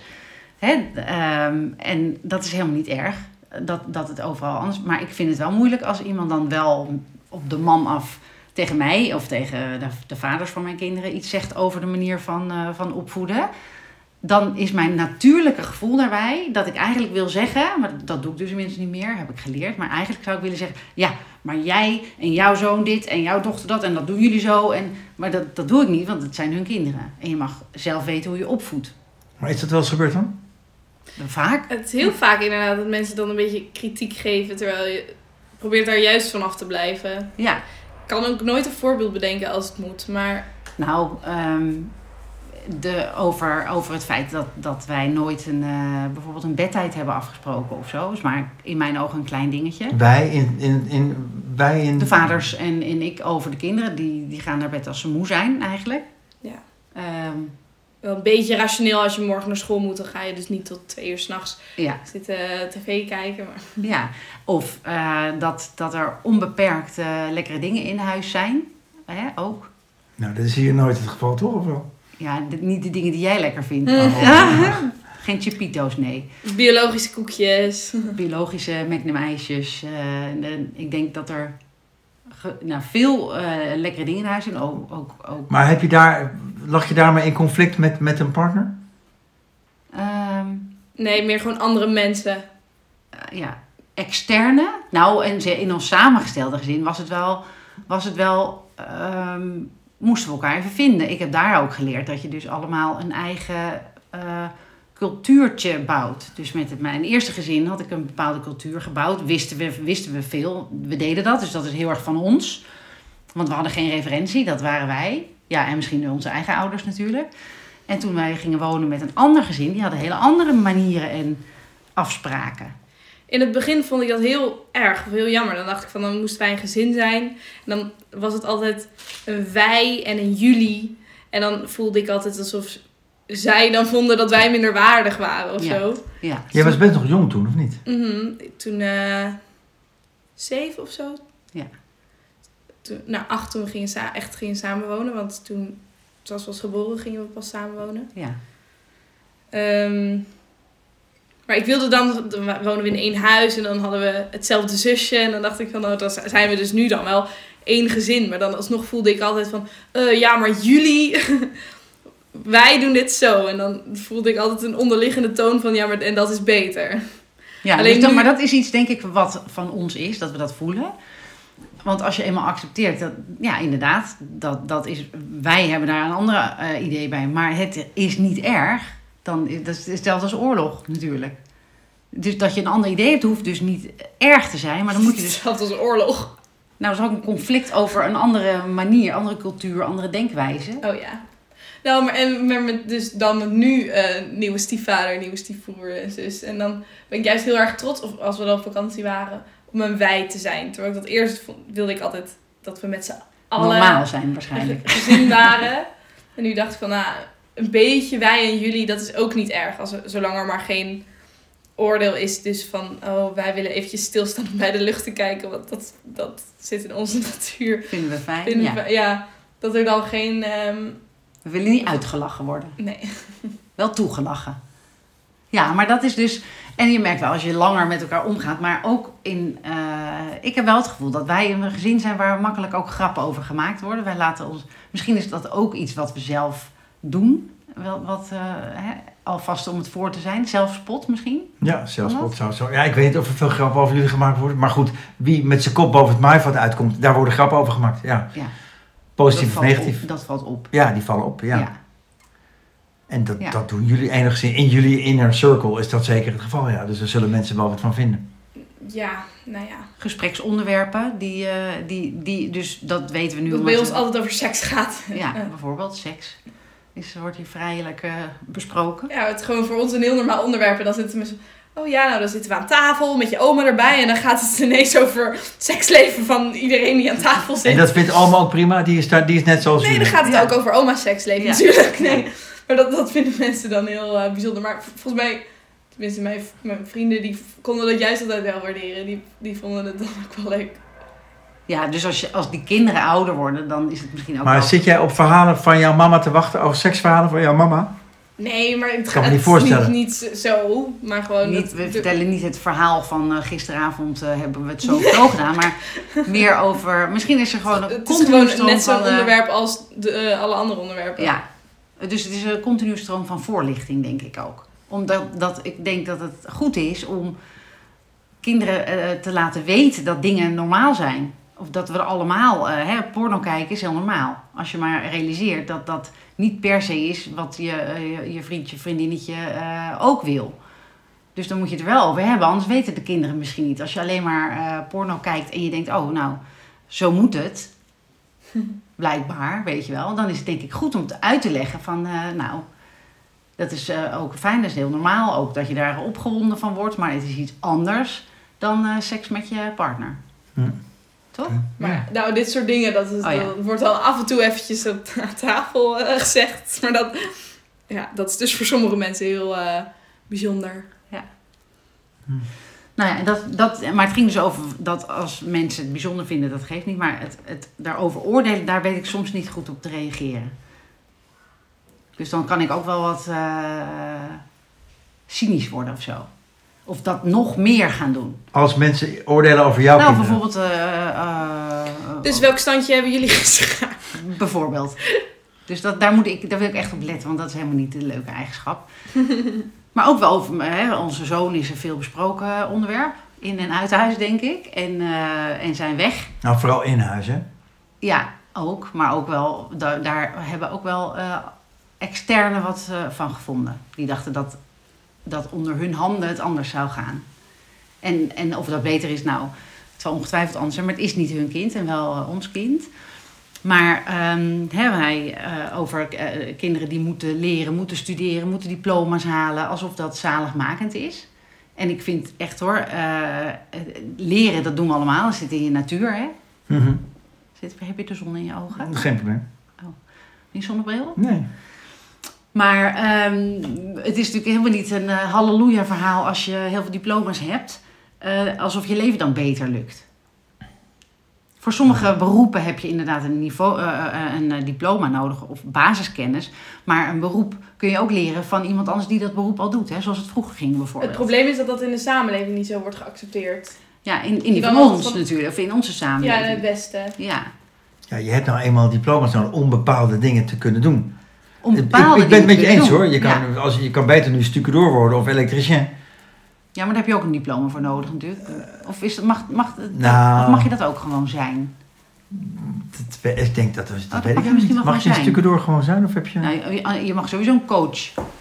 Hè? ehm, en dat is helemaal niet erg, dat, dat het overal anders Maar ik vind het wel moeilijk als iemand dan wel op de man af tegen mij of tegen de, de vaders van mijn kinderen iets zegt over de manier van, eh, van opvoeden dan is mijn natuurlijke gevoel daarbij dat ik eigenlijk wil zeggen, maar dat, doe ik dus inmiddels niet meer, heb ik geleerd. Maar eigenlijk zou ik willen zeggen, ja, maar jij en jouw zoon dit en jouw dochter dat en dat doen jullie zo. En, maar dat, dat doe ik niet, want het zijn hun kinderen. En je mag zelf weten hoe je opvoedt. Maar is dat wel eens gebeurd dan? Vaak. Het is heel vaak inderdaad dat mensen dan een beetje kritiek geven, terwijl je probeert daar juist vanaf te blijven. Ja, Ik kan ook nooit een voorbeeld bedenken als het moet, maar nou, ehm, de, over, over het feit dat, dat wij nooit een, eh, bijvoorbeeld een bedtijd hebben afgesproken of zo, is maar in mijn ogen een klein dingetje. Wij in, in, in, wij in... De vaders en, en ik over de kinderen, die, die gaan naar bed als ze moe zijn eigenlijk. Ja. Ehm, wel een beetje rationeel als je morgen naar school moet, dan ga je dus niet tot twee uur s'nachts ja, zitten eh, tv kijken. Maar... ja. Of eh, dat, dat er onbeperkt lekkere dingen in huis zijn. Hè, ook. Nou, dat is hier nooit het geval, toch? Of wel? Ja, de- niet de dingen die jij lekker vindt. Oh. Geen chipito's, nee. Biologische koekjes. Biologische Magnum ijsjes. eh, en, eh, ik denk dat er ge- nou, veel eh, lekkere dingen in huis en ook, ook, ook Maar heb je daar, lag je daarmee in conflict met, met een partner? ehm, Nee, meer gewoon andere mensen. eh, ja, externe. Nou, en ze- in ons samengestelde gezin was het wel, was het wel ehm, moesten we elkaar even vinden. Ik heb daar ook geleerd dat je dus allemaal een eigen eh, cultuurtje bouwt. Dus met mijn eerste gezin had ik een bepaalde cultuur gebouwd. Wisten we, wisten we veel. We deden dat, dus dat is heel erg van ons. Want we hadden geen referentie, dat waren wij. Ja, en misschien onze eigen ouders natuurlijk. En toen wij gingen wonen met een ander gezin, die hadden hele andere manieren en afspraken. In het begin vond ik dat heel erg, of heel jammer. Dan dacht ik van, dan moesten wij een gezin zijn. En dan was het altijd een wij en een jullie. En dan voelde ik altijd alsof zij dan vonden dat wij minder waardig waren of Ja. zo. Ja, Jij was best nog jong toen, of niet? Mhm. Toen eh zeven of zo. Ja. Toen, nou, acht toen we gingen echt gingen samenwonen. Want toen, zoals was geboren, gingen we pas samenwonen. ja. Ehm, maar ik wilde dan, dan wonen we in één huis en dan hadden we hetzelfde zusje. En dan dacht ik van, nou, dan zijn we dus nu dan wel één gezin. Maar dan alsnog voelde ik altijd van, eh, ja, maar jullie, wij doen dit zo. En dan voelde ik altijd een onderliggende toon van, ja, maar en dat is beter. Ja, Alleen dus nu- maar dat is iets, denk ik, wat van ons is, dat we dat voelen. Want als je eenmaal accepteert, dat, ja, inderdaad, dat, dat is, wij hebben daar een ander eh, idee bij, maar het is niet erg, dan is dat is hetzelfde als oorlog natuurlijk. Dus dat je een ander idee hebt, hoeft dus niet erg te zijn, maar dan moet je dus. Hetzelfde als oorlog. Nou, er is ook een conflict over een andere manier, andere cultuur, andere denkwijze. Oh ja. Nou, maar, en, maar met, dus dan met nu eh, nieuwe stiefvader, nieuwe stiefbroer en zus. En dan ben ik juist heel erg trots, of als we dan op vakantie waren, om een wij te zijn. Terwijl ik dat eerst vond, wilde ik altijd dat we met z'n allen Normaal zijn waarschijnlijk. gezin waren. En nu dacht ik van, nou, een beetje wij en jullie, dat is ook niet erg. Als er, zolang er maar geen oordeel is dus van, oh, wij willen eventjes stilstaan om bij de lucht te kijken. Want dat, dat zit in onze natuur. Vinden we fijn. Vinden ja. we- ja, dat er dan geen... ehm, We willen niet uitgelachen worden. nee. Wel toegelachen. Ja, maar dat is dus. En je merkt wel als je langer met elkaar omgaat, maar ook in. eh, ik heb wel het gevoel dat wij een gezin zijn waar makkelijk ook grappen over gemaakt worden. Wij laten ons. Misschien is dat ook iets wat we zelf doen. Wel, wat, eh, hè, alvast om het voor te zijn. Zelfspot misschien. Ja, zelfspot zou zo. Ja, ik weet niet of er veel grappen over jullie gemaakt worden. Maar goed, wie met zijn kop boven het maaiveld uitkomt, daar worden grappen over gemaakt. Ja. Ja. Positief dat of negatief. Op, dat valt op. Ja, die vallen op. Ja. Ja. En dat, Ja. dat doen jullie enigszins. In jullie inner circle is dat zeker het geval. Ja. Dus daar zullen mensen wel wat van vinden. Ja, nou ja. Gespreksonderwerpen, die, eh, die, die, dus dat weten we nu. Dat bij ons altijd over seks gaat. Ja, bijvoorbeeld seks. Is, wordt hier vrijelijk eh, besproken. Ja, het is gewoon voor ons een heel normaal onderwerp. En dan zitten we. Oh ja, nou dan zitten we aan tafel met je oma erbij. En dan gaat het ineens over seksleven van iedereen die aan tafel zit. En dat vindt allemaal ook prima. Die is, daar, die is net zoals Nee, dan gaat het Ja. ook over oma's seksleven Ja. natuurlijk. Nee. Maar dat, dat vinden mensen dan heel eh, bijzonder. Maar volgens mij, tenminste mijn, mijn vrienden, die konden dat juist altijd wel waarderen. Die, die vonden het dan ook wel leuk. Ja, dus als, je, als die kinderen ouder worden, dan is het misschien ook Maar wel... zit jij op verhalen van jouw mama te wachten? Over seksverhalen van jouw mama? Nee, maar het Kan me gaat niet niet, voorstellen. niet zo. Maar gewoon... Niet, dat- we vertellen niet het verhaal van eh, gisteravond eh, hebben we het zo zo gedaan, maar meer over... Misschien is er gewoon een Het is gewoon stroom net zo'n eh, onderwerp als de, alle andere onderwerpen. Ja, dus het is een continue stroom van voorlichting, denk ik ook. Omdat dat, ik denk dat het goed is om kinderen te laten weten dat dingen normaal zijn. Of dat we er allemaal, eh, hè, porno kijken is heel normaal. Als je maar realiseert dat dat niet per se is wat je, eh, je, je vriendje, vriendinnetje eh, ook wil. Dus dan moet je het er wel over hebben, anders weten de kinderen misschien niet. Als je alleen maar eh, porno kijkt en je denkt, oh nou, zo moet het. Blijkbaar, weet je wel. Dan is het denk ik goed om het uit te leggen van, eh, nou, dat is eh, ook fijn, dat is heel normaal. Ook dat je daar opgewonden van wordt, maar het is iets anders dan eh, seks met je partner. Hm. Toch? Maar nou, dit soort dingen, dat, is, Oh, ja. dat wordt dan af en toe eventjes op aan tafel eh, gezegd. Maar dat, ja, dat is dus voor sommige mensen heel eh, bijzonder. Nou ja, en dat, dat, maar het ging dus over dat als mensen het bijzonder vinden, dat geeft niet. Maar het, het daarover oordelen, daar weet ik soms niet goed op te reageren. Dus dan kan ik ook wel wat eh, cynisch worden of zo. Of dat nog meer gaan doen. Als mensen oordelen over jouw nou, kinderen. bijvoorbeeld... eh, eh, Dus welk standje hebben jullie gisteren? Bijvoorbeeld. Dus dat, daar, moet ik, daar wil ik echt op letten, want dat is helemaal niet de leuke eigenschap. maar ook wel over hè, onze zoon is een veel besproken onderwerp. In en uit huis, denk ik. En, eh, en zijn weg. Nou, vooral in huis, hè? Ja, ook. Maar ook wel, daar, daar hebben ook wel eh externe wat eh, van gevonden. Die dachten dat, dat onder hun handen het anders zou gaan. En, en of dat beter is, nou, het zal ongetwijfeld anders zijn. Maar het is niet hun kind en wel eh, ons kind. Maar ehm, hebben wij eh, over eh, kinderen die moeten leren, moeten studeren, moeten diploma's halen, alsof dat zaligmakend is. En ik vind echt hoor, leren, dat doen we allemaal. Dat zit in je natuur, hè? Mhm. Zit, heb je de zon in je ogen? Geen probleem. In zonnebril? Nee. Maar ehm, het is natuurlijk helemaal niet een eh, halleluja verhaal als je heel veel diploma's hebt. eh, alsof je leven dan beter lukt. Voor sommige beroepen heb je inderdaad een, niveau, eh, eh, een eh, diploma nodig of basiskennis. Maar een beroep kun je ook leren van iemand anders die dat beroep al doet. Hè? Zoals het vroeger ging bijvoorbeeld. Het probleem is dat dat in de samenleving niet zo wordt geaccepteerd. Ja, in, in die van ons van- natuurlijk. Of in onze Ja, samenleving. in het Westen. Ja. Ja, je hebt nou eenmaal diploma's nodig om bepaalde dingen te kunnen doen. Om Ik- bepaalde ik, ik ben het met je eens doen. hoor. Je kan, Ja. als, je kan beter nu stucadoor worden of elektricien. Ja, maar daar heb je ook een diploma voor nodig natuurlijk. Of, is, het- mag, mag, Nou. of mag je dat ook gewoon zijn? Dat, ik denk dat, dat, dat weet mag ik misschien wel Mag je gewoon een zijn. stucadoor gewoon zijn of heb je... Nou, je, je mag sowieso een coach.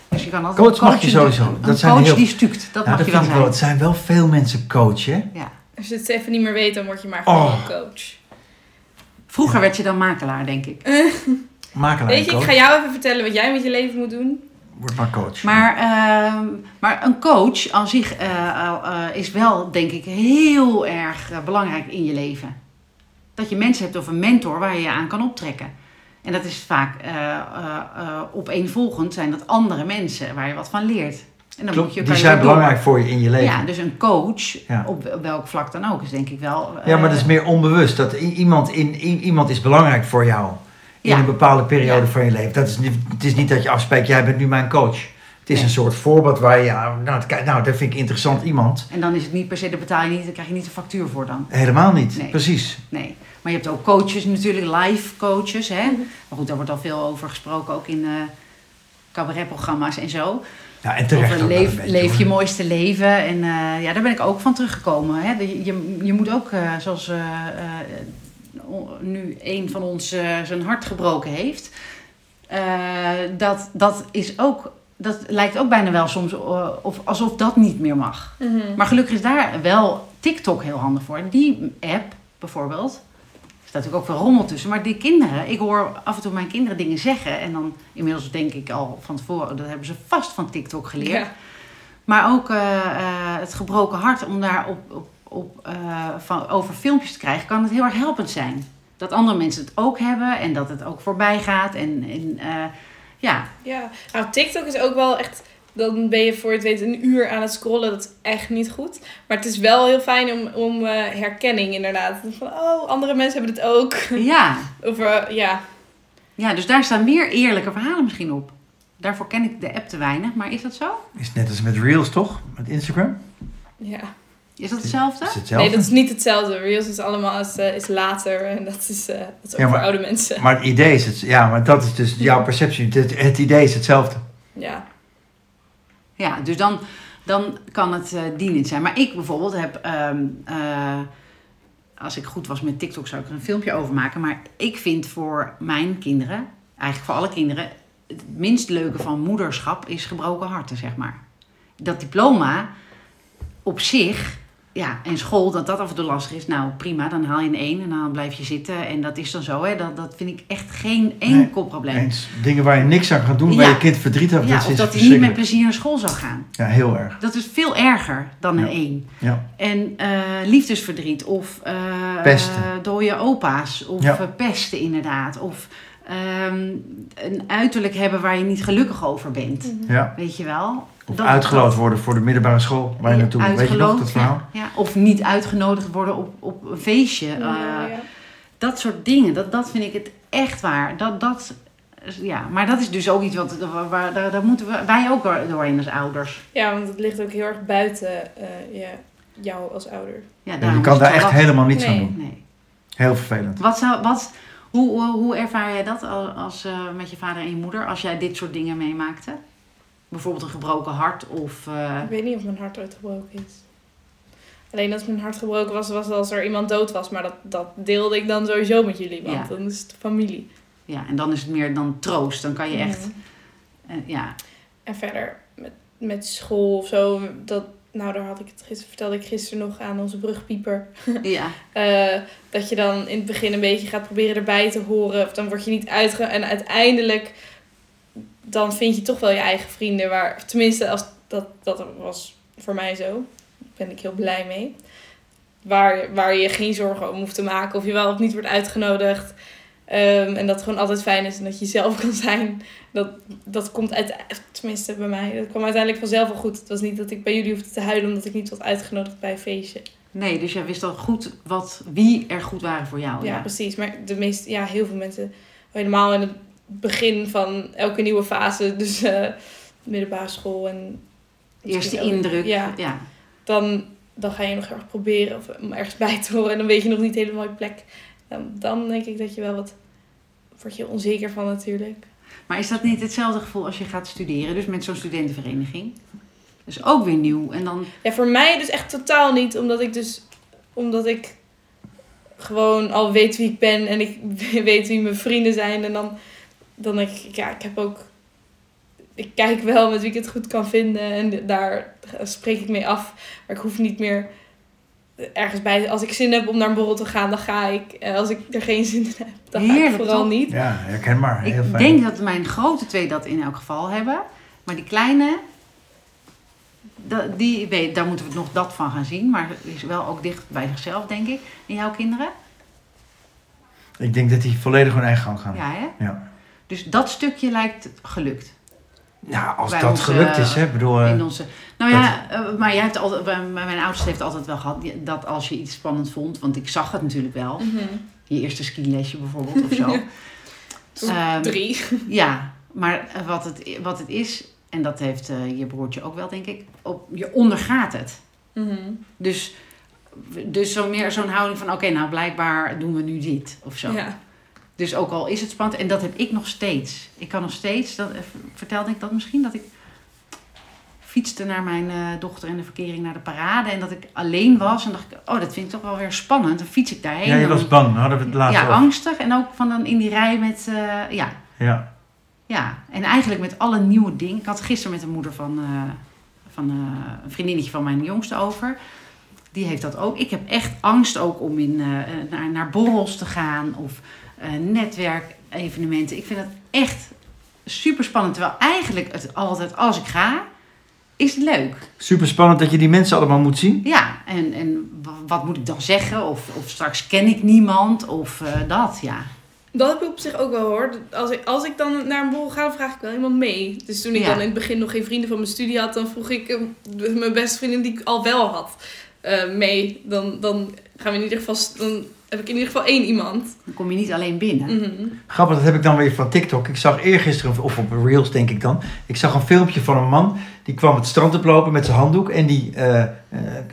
Dus je kan altijd Coach een mag je sowieso. Een Dat zijn coach heel- die stukt, dat Nou, mag je wel zijn. Het zijn wel veel mensen coach, hè? Ja. Als je het even niet meer weet, dan word je maar gewoon Oh. een coach. Vroeger werd je dan makelaar, denk ik. Makelaar Weet je, ik ga jou even vertellen wat jij met je leven moet doen. Word maar coach. Maar, ehm, maar een coach aan zich eh, al, eh, is wel, denk ik, heel erg eh, belangrijk in je leven. Dat je mensen hebt of een mentor waar je je aan kan optrekken. En dat is vaak eh eh eh, opeenvolgend zijn dat andere mensen waar je wat van leert. En dan moet Klopt, je, die kan je zijn door. belangrijk voor je in je leven. Ja, dus een coach, Ja. op welk vlak dan ook, is denk ik wel... Ja, maar eh, dat is meer onbewust. Dat iemand, in, iemand is belangrijk voor jou. In een bepaalde periode Ja. van je leven. Dat is niet, het is niet dat je afspreekt, jij bent nu mijn coach. Het is Nee. een soort voorbeeld waar je, nou, het- kijk, nou, dat vind ik interessant iemand. En dan is het niet per se, daar betaal je niet, daar krijg je niet een factuur voor dan. Helemaal niet, Nee. precies. Nee. Maar je hebt ook coaches natuurlijk, live coaches. Hè? Mhm. Maar goed, daar wordt al veel over gesproken, ook in eh cabaretprogramma's en zo. Ja, en terecht Over leef, beetje, leef je mooiste leven. En eh, ja, daar ben ik ook van teruggekomen. Hè? Je, je, je moet ook, eh, zoals nu een van ons eh, zijn hart gebroken heeft. eh, dat, dat is ook, dat lijkt ook bijna wel soms eh, of, alsof dat niet meer mag. Mhm. Maar gelukkig is daar wel TikTok heel handig voor. Die app bijvoorbeeld. Er staat natuurlijk ook veel rommel tussen. Maar die kinderen, ik hoor af en toe mijn kinderen dingen zeggen. En dan inmiddels denk ik al van tevoren, dat hebben ze vast van TikTok geleerd. Ja. Maar ook het gebroken hart om daar op, op, op, eh, van, over filmpjes te krijgen, kan het heel erg helpend zijn. Dat andere mensen het ook hebben en dat het ook voorbij gaat. En, en eh, ja, Ja, nou TikTok is ook wel echt. Dan ben je voor het weten een uur aan het scrollen. Dat is echt niet goed. Maar het is wel heel fijn om, om eh, herkenning inderdaad. Van, oh, andere mensen hebben het ook. ja. Of ja. ja, dus daar staan meer eerlijke verhalen misschien op. Daarvoor ken ik de app te weinig, maar is dat zo? Is net als met Reels, toch? Met Instagram? ja. Is dat hetzelfde? Is hetzelfde? Nee, dat is niet hetzelfde. Reels is allemaal is, eh, is later. En dat is, eh, dat is ook Ja, maar- voor oude mensen. Maar het idee is het, ja, maar dat is dus jouw perceptie. Het, het idee is hetzelfde. Ja. Ja, dus dan, dan kan het eh dienend zijn. Maar ik bijvoorbeeld heb, ehm, eh, als ik goed was met TikTok, zou ik er een filmpje over maken. Maar ik vind voor mijn kinderen, eigenlijk voor alle kinderen, het minst leuke van moederschap is gebroken harten, zeg maar. Dat diploma op zich, ja, en school, dat dat af en toe lastig is. Nou, prima, dan haal je een 1 en dan blijf je zitten. En dat is dan zo, hè. Dat, dat vind ik echt geen enkel probleem. Eens. Dingen waar je niks aan gaat doen, waar je kind verdriet heeft. Ja, dat of dat hij niet met plezier naar school zou gaan. Ja, heel erg. Dat is veel erger dan een Ja. 1. Ja. En eh, liefdesverdriet of eh Pesten. dode opa's of Ja. eh, pesten inderdaad. Of ehm, een uiterlijk hebben waar je niet gelukkig over bent. ja. Weet je wel? Of Dat- uitgeloot dat- worden voor de middelbare school waar je Ja, naartoe moet. Weet je nog dat verhaal? Ja, ja. Of niet uitgenodigd worden op, op een feestje. Ja, Eh, ja. Dat soort dingen, dat, dat vind ik het echt waar. Dat, dat, ja, maar dat is dus ook iets wat waar, waar- daar, daar moeten we, wij ook door- doorheen als ouders. Ja, want het ligt ook heel erg buiten eh, ja, jou als ouder. Ja, Ja, daarom je kan daar echt wat- helemaal niets Nee. aan doen. Nee. Heel vervelend. Wat zou, wat, hoe, hoe, hoe ervaar jij dat al- als, eh, met je vader en je moeder als jij dit soort dingen meemaakte? Bijvoorbeeld een gebroken hart of... eh, Ik weet niet of mijn hart ooit gebroken is. Alleen als mijn hart gebroken was, was als er iemand dood was. Maar dat, dat deelde ik dan sowieso met jullie, want Ja. dan is het familie. ja, en dan is het meer dan troost. Dan kan je echt... Mhm. eh, ja, En verder met, met school of zo, dat, nou daar had ik het gisteren, vertelde ik gisteren nog aan onze brugpieper. ja, Eh, dat je dan in het begin een beetje gaat proberen erbij te horen. Of dan word je niet uitge... En uiteindelijk, dan vind je toch wel je eigen vrienden. Waar, tenminste, als, dat, dat was voor mij zo. Daar ben ik heel blij mee. Waar, waar je geen zorgen om hoeft te maken. Of je wel of niet wordt uitgenodigd. Ehm, en dat het gewoon altijd fijn is en dat je zelf kan zijn. Dat, dat komt uit, tenminste bij mij. Dat kwam uiteindelijk vanzelf wel goed. Het was niet dat ik bij jullie hoefde te huilen omdat ik niet was uitgenodigd bij een feestje. nee, dus jij wist al goed wat, wie er goed waren voor jou. Ja, Ja, precies. Maar de meeste, ja, heel veel mensen, helemaal in het begin van elke nieuwe fase, dus eh middelbare school en Eerste ook- indruk. Ja, ja. dan, dan ga je nog erg proberen of, om ergens bij te horen en dan weet je nog niet helemaal je plek. Dan, dan denk ik dat je wel wat, word je onzeker van natuurlijk. Maar is dat niet hetzelfde gevoel als je gaat studeren? Dus met zo'n studentenvereniging? Dus ook weer nieuw. En dan, Ja, voor mij dus echt totaal niet, omdat ik dus, omdat ik gewoon al weet wie ik ben en ik weet wie mijn vrienden zijn. En dan, dan denk ik, ja, ik heb ook, ik kijk wel met wie ik het goed kan vinden en daar spreek ik mee af. Maar ik hoef niet meer ergens bij, als ik zin heb om naar een borrel te gaan, dan ga ik. En als ik er geen zin in heb, dan ga ik Heerlijk, vooral toch? niet. Ja, herkenbaar. Heel ik fijn. denk dat mijn grote twee dat in elk geval hebben. Maar die kleine, die, weet, daar moeten we nog dat van gaan zien. Maar is wel ook dicht bij zichzelf, denk ik. En jouw kinderen? Ik denk dat die volledig hun eigen gang gaan. Ja, hè? Ja. Dus dat stukje lijkt gelukt. Ja, als Bij dat onze- gelukt is, hè. Ik bedoel, eh, In onze, nou ja, eh, maar jij hebt altijd, mijn oudste heeft altijd wel gehad dat als je iets spannend vond, want ik zag het natuurlijk wel, Mhm. je eerste skilesje bijvoorbeeld of zo. Ehm, Drie. Ja, maar eh, wat het, wat het is, en dat heeft eh, je broertje ook wel, denk ik, op, je ondergaat het. Mhm. Dus, dus zo meer zo'n houding van, oké, nou blijkbaar doen we nu dit of zo. Ja. Dus ook al is het spannend, en dat heb ik nog steeds. Ik kan nog steeds, dat, eh, vertelde ik dat misschien, dat ik fietste naar mijn eh, dochter en de verkering naar de parade. En dat ik alleen was en dacht ik, oh, dat vind ik toch wel weer spannend. Dan fiets ik daarheen. ja, je was bang. Dan hadden we het laatst ja, over. angstig. En ook van dan in die rij met, eh, ja, Ja. ja. En eigenlijk met alle nieuwe dingen. Ik had gisteren met de moeder van, van een vriendinnetje van mijn jongste over. Die heeft dat ook. Ik heb echt angst ook om in, naar, naar borrels te gaan of netwerkevenementen. Ik vind het echt super spannend. Terwijl eigenlijk het altijd als ik ga, is het leuk. Super spannend dat je die mensen allemaal moet zien. Ja, en, en wa- wat moet ik dan zeggen? Of, of straks ken ik niemand of eh, dat, ja. Dat heb ik op zich ook wel hoor. Als ik, als ik dan naar een borrel ga, dan vraag ik wel iemand mee. Dus toen ik Ja. dan in het begin nog geen vrienden van mijn studie had, dan vroeg ik eh, mijn beste vriendin die ik al wel had eh, mee. Dan, dan gaan we in ieder geval, dan heb ik in ieder geval één iemand. Dan kom je niet alleen binnen. Mhm. Grappig, dat heb ik dan weer van TikTok. Ik zag eergisteren, of op Reels denk ik dan. Ik zag een filmpje van een man. Die kwam het strand oplopen met zijn handdoek. En die, eh, eh,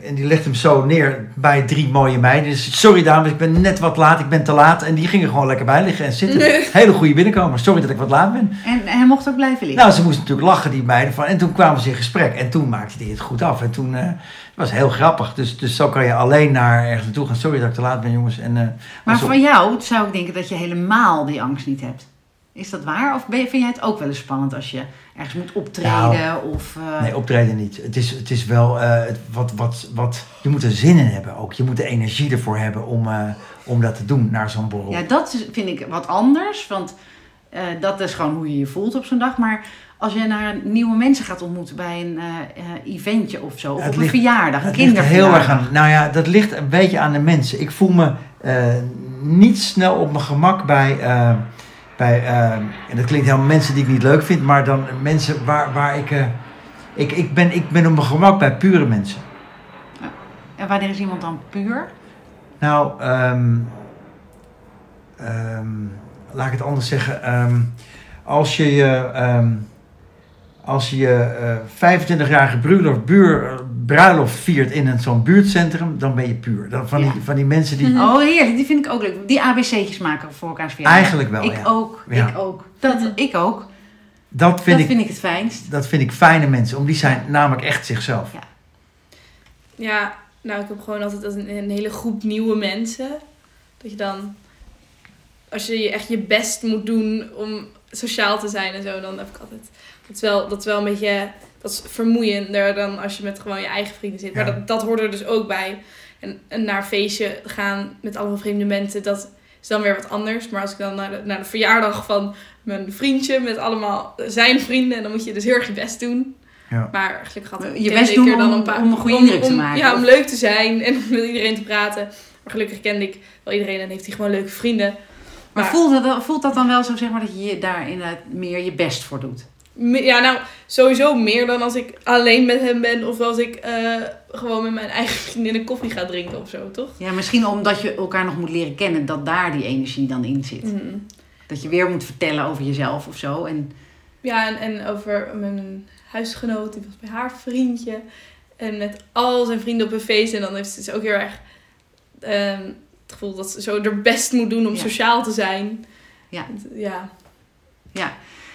en die legde hem zo neer bij drie mooie meiden. Dus sorry dames, ik ben net wat laat. Ik ben te laat. En die gingen gewoon lekker bij liggen en zitten. Hele goede binnenkomer. Sorry dat ik wat laat ben. En, en hij mocht ook blijven liggen. Nou, ze moesten natuurlijk lachen, die meiden. Van, en toen kwamen ze in gesprek. En toen maakte hij het goed af. En toen eh, was heel grappig. Dus, dus zo kan je alleen naar ergens naartoe gaan. Sorry dat ik te laat ben, jongens. En, eh, Maar van jou zou ik denken dat je helemaal die angst niet hebt. Is dat waar? Of vind jij het ook wel eens spannend als je ergens moet optreden? Nou, of, eh, Nee, optreden niet. Het is, het is wel het- wat, wat, wat. Je moet er zin in hebben ook. Je moet de energie ervoor hebben om, om dat te doen naar zo'n borrel. Ja, dat vind ik wat anders. Want eh, dat is gewoon hoe je je voelt op zo'n dag. Maar als je naar nieuwe mensen gaat ontmoeten bij een eh, eh, eventje of zo. Of een verjaardag, een ligt er heel kinderverjaardag. erg aan. Nou ja, dat ligt een beetje aan de mensen. Ik voel me niet snel op mijn gemak bij. bij en dat klinkt helemaal mensen die ik niet leuk vind, maar dan mensen waar, waar ik, ik. Ik ben, ik ben op mijn gemak bij pure mensen. En wanneer is iemand dan puur? Nou, ehm, ehm, laat ik het anders zeggen. Ehm, als je je, ehm, als je je eh, 25-jarige bruiloft, buur, bruiloft viert in een zo'n buurtcentrum, dan ben je puur. Dan van, Ja. die, van die mensen die... Oh, heerlijk. Die vind ik ook leuk. Die ABC'tjes maken voor elkaars verjaardag. Eigenlijk wel, Ik ja. ook. Ja. Ik ook. Dat, Mhm. ik ook. Dat vind, dat ik, vind ik het fijnst. dat vind ik fijne mensen, om die zijn namelijk echt zichzelf. Ja, nou, ik heb gewoon altijd een hele groep nieuwe mensen. Dat je dan, als je je echt je best moet doen om sociaal te zijn en zo, dan heb ik altijd. Dat is wel, dat is wel een beetje. Dat is vermoeiender dan als je met gewoon je eigen vrienden zit. Maar Ja. dat, dat hoort er dus ook bij. En, en naar een feestje gaan met allemaal vreemde mensen, dat is dan weer wat anders. Maar als ik dan naar de, naar de verjaardag van mijn vriendje met allemaal zijn vrienden, dan moet je dus heel erg je best doen. Ja. Maar gelukkig had Je best doen er dan om- een paar, om een goede indruk te om- maken, Ja, om leuk te zijn en om met iedereen te praten. Maar gelukkig kende ik wel iedereen en heeft hij gewoon leuke vrienden. Maar Maar- voelt dat, voelt dat dan wel zo, zeg maar, dat je daar inderdaad meer je best voor doet? Ja, nou, sowieso meer dan als ik alleen met hem ben of als ik eh, gewoon met mijn eigen vriendin koffie ga drinken of zo, toch? Ja, misschien omdat je elkaar nog moet leren kennen, dat daar die energie dan in zit. Mhm. Dat je weer moet vertellen over jezelf of zo. En Ja, en, en over mijn huisgenoot, die was bij haar vriendje. En met al zijn vrienden op een feest. En dan heeft ze dus ook heel erg ehm, het gevoel dat ze zo haar best moet doen om Ja. sociaal te zijn. Ja. Ja. ja,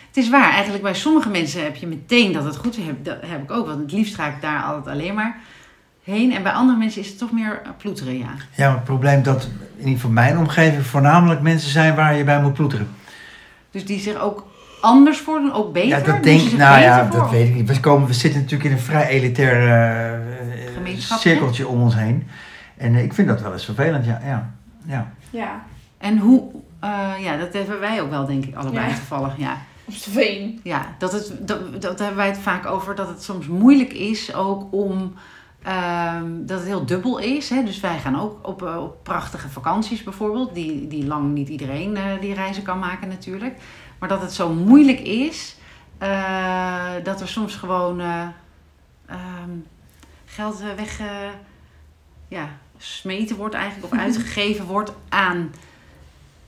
het is waar. Eigenlijk bij sommige mensen heb je meteen dat het goed is. Dat heb ik ook. Want het liefst ga ik daar altijd alleen maar heen. En bij andere mensen is het toch meer ploeteren, ja. Ja, maar het probleem dat in ieder geval mijn omgeving voornamelijk mensen zijn waar je bij moet ploeteren. Dus die zich ook anders voordoen, ook beter? Ja, dat denk ik. Nou ja, voor? dat weet ik niet. We, komen, we zitten natuurlijk in een vrij elitair eh, cirkeltje om ons heen. En eh, ik vind dat wel eens vervelend, ja. ja, ja. Ja. En hoe, eh, ja, dat hebben wij ook wel, denk ik, allebei Ja. toevallig, ja. Op z'n veen. Ja, dat, het, dat, dat hebben wij het vaak over, dat het soms moeilijk is ook om, ehm, dat het heel dubbel is. Hè? Dus wij gaan ook op, eh, op prachtige vakanties bijvoorbeeld, die, die lang niet iedereen eh, die reizen kan maken natuurlijk. Maar dat het zo moeilijk is, eh, dat er soms gewoon eh, ehm, geld weg, eh, ja, smeten wordt eigenlijk, of uitgegeven wordt aan,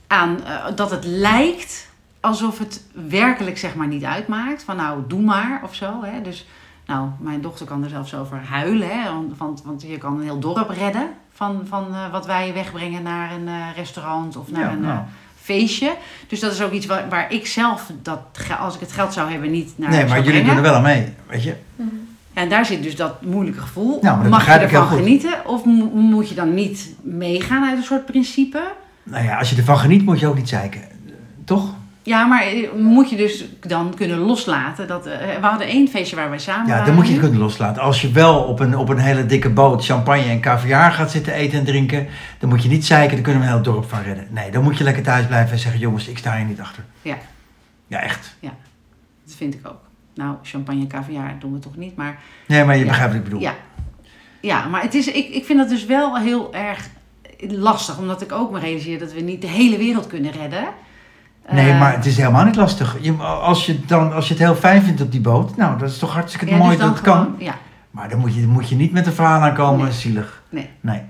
aan eh, dat het lijkt alsof het werkelijk zeg maar niet uitmaakt. Van nou, doe maar of zo. Hè? Dus nou, mijn dochter kan er zelfs over huilen. Hè? Want, want, want je kan een heel dorp redden van, van eh, wat wij wegbrengen naar een eh, restaurant of naar Ja, een nou. feestje. Dus dat is ook iets waar, waar ik zelf, dat, als ik het geld zou hebben, niet naar Nee, zou maar jullie brengen. doen er wel aan mee, weet je. En daar zit dus dat moeilijke gevoel. Nou, dat Mag je ervan genieten? Of mo- moet je dan niet meegaan uit een soort principe? Nou ja, als je ervan geniet moet je ook niet zeiken. Toch? Ja, maar eh, moet je dus dan kunnen loslaten? Dat, eh, we hadden één feestje waar wij samen Ja, waren. dan moet je het kunnen loslaten. Als je wel op een, op een hele dikke boot champagne en caviar gaat zitten eten en drinken, dan moet je niet zeiken, dan kunnen we een heel dorp van redden. Nee, dan moet je lekker thuis blijven en zeggen, jongens, ik sta hier niet achter. Ja. Ja, echt. Dat vind ik ook. Nou, champagne en caviar doen we toch niet, maar... Nee, maar je Ja. begrijpt wat ik bedoel. Ja, ja maar het is, ik, ik vind dat dus wel heel erg lastig. Omdat ik ook me realiseer dat we niet de hele wereld kunnen redden. Nee, Eh, maar het is helemaal niet lastig. Je, als, je dan, als je het heel fijn vindt op die boot, nou, dat is toch hartstikke ja, mooi dus dan dat het kan. Ja, Maar dan moet je, moet je niet met een verhaal aankomen, Nee. zielig. Nee. Nee.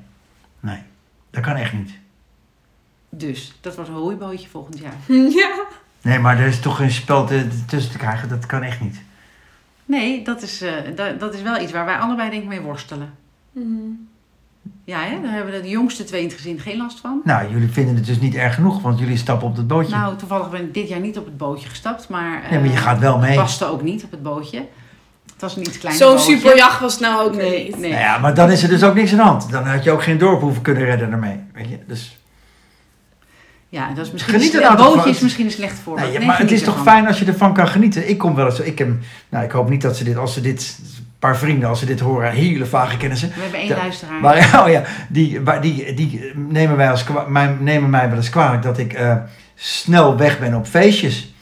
Nee. Dat kan echt niet. dus dat wordt een hooibootje volgend jaar. Ja. Nee, maar er is toch geen spel te- tussen te krijgen. Dat kan echt niet. Nee, dat is, eh, dat, dat is wel iets waar wij allebei denk ik mee worstelen. Mhm. Ja, hè? daar hebben de jongste twee in het gezin geen last van. Nou, jullie vinden het dus niet erg genoeg, want jullie stappen op dat bootje. Nou, toevallig ben ik dit jaar niet op het bootje gestapt, maar... nee, maar je eh, gaat wel mee. paste ook niet op het bootje. Het was een iets kleiner Zo'n superjacht was het nou ook Nee, niet. nee. Nou ja, maar dan is er dus ook niks aan de hand. Dan had je ook geen dorp hoeven kunnen redden ermee. Weet je? Dus, Ja, dat is misschien Geniet een, bootje is misschien een slecht voorbeeld. nee, Nee, maar het is toch fijn als je ervan kan genieten. Ik kom wel eens... Ik, heb, nou, ik hoop niet dat ze dit, als ze dit... Een paar vrienden, als ze dit horen, hele vage kennissen. We hebben één Ja, luisteraar. Maar ja, oh ja die, waar- die, die nemen, wij als, kwa- mij, nemen mij wel eens kwalijk dat ik eh, snel weg ben op feestjes.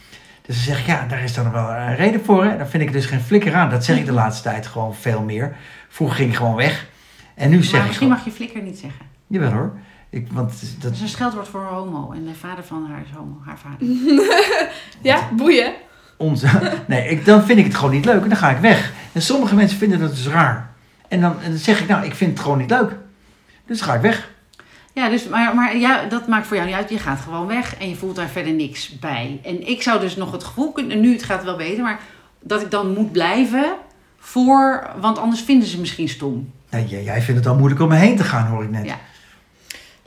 Dus ze zeggen, ja, daar is dan wel een reden voor. Hè? Dan vind ik dus geen flikker aan. Dat zeg ik de laatste tijd gewoon veel meer. Vroeger ging ik gewoon weg. En nu zeg maar ik misschien mag je flikker niet zeggen. jawel hoor. Ik, want Dat dat, is een scheldwoord voor homo. En de vader van haar is homo. Haar vader. Ja, boeien. onze, nee, ik, dan vind ik het gewoon niet leuk en dan ga ik weg. En sommige mensen vinden dat dus raar. En dan, en dan zeg ik, nou, ik vind het gewoon niet leuk. Dus ga ik weg. Ja, dus, maar, maar ja, dat maakt voor jou niet uit. Je gaat gewoon weg en je voelt daar verder niks bij. En ik zou dus nog het gevoel kunnen, nu het gaat wel beter, maar dat ik dan moet blijven voor, want anders vinden ze misschien stom. Nee, jij- jij vindt het al moeilijk om me heen te gaan, hoor ik net. Ja.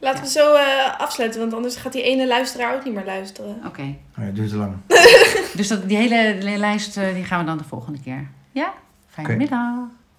Laten we zo eh, afsluiten, want anders gaat die ene luisteraar ook niet meer luisteren. Oké. Oh ja, duurt te lang. Dus dat, die hele lijst eh, die gaan we dan de volgende keer. Ja? Fijne middag.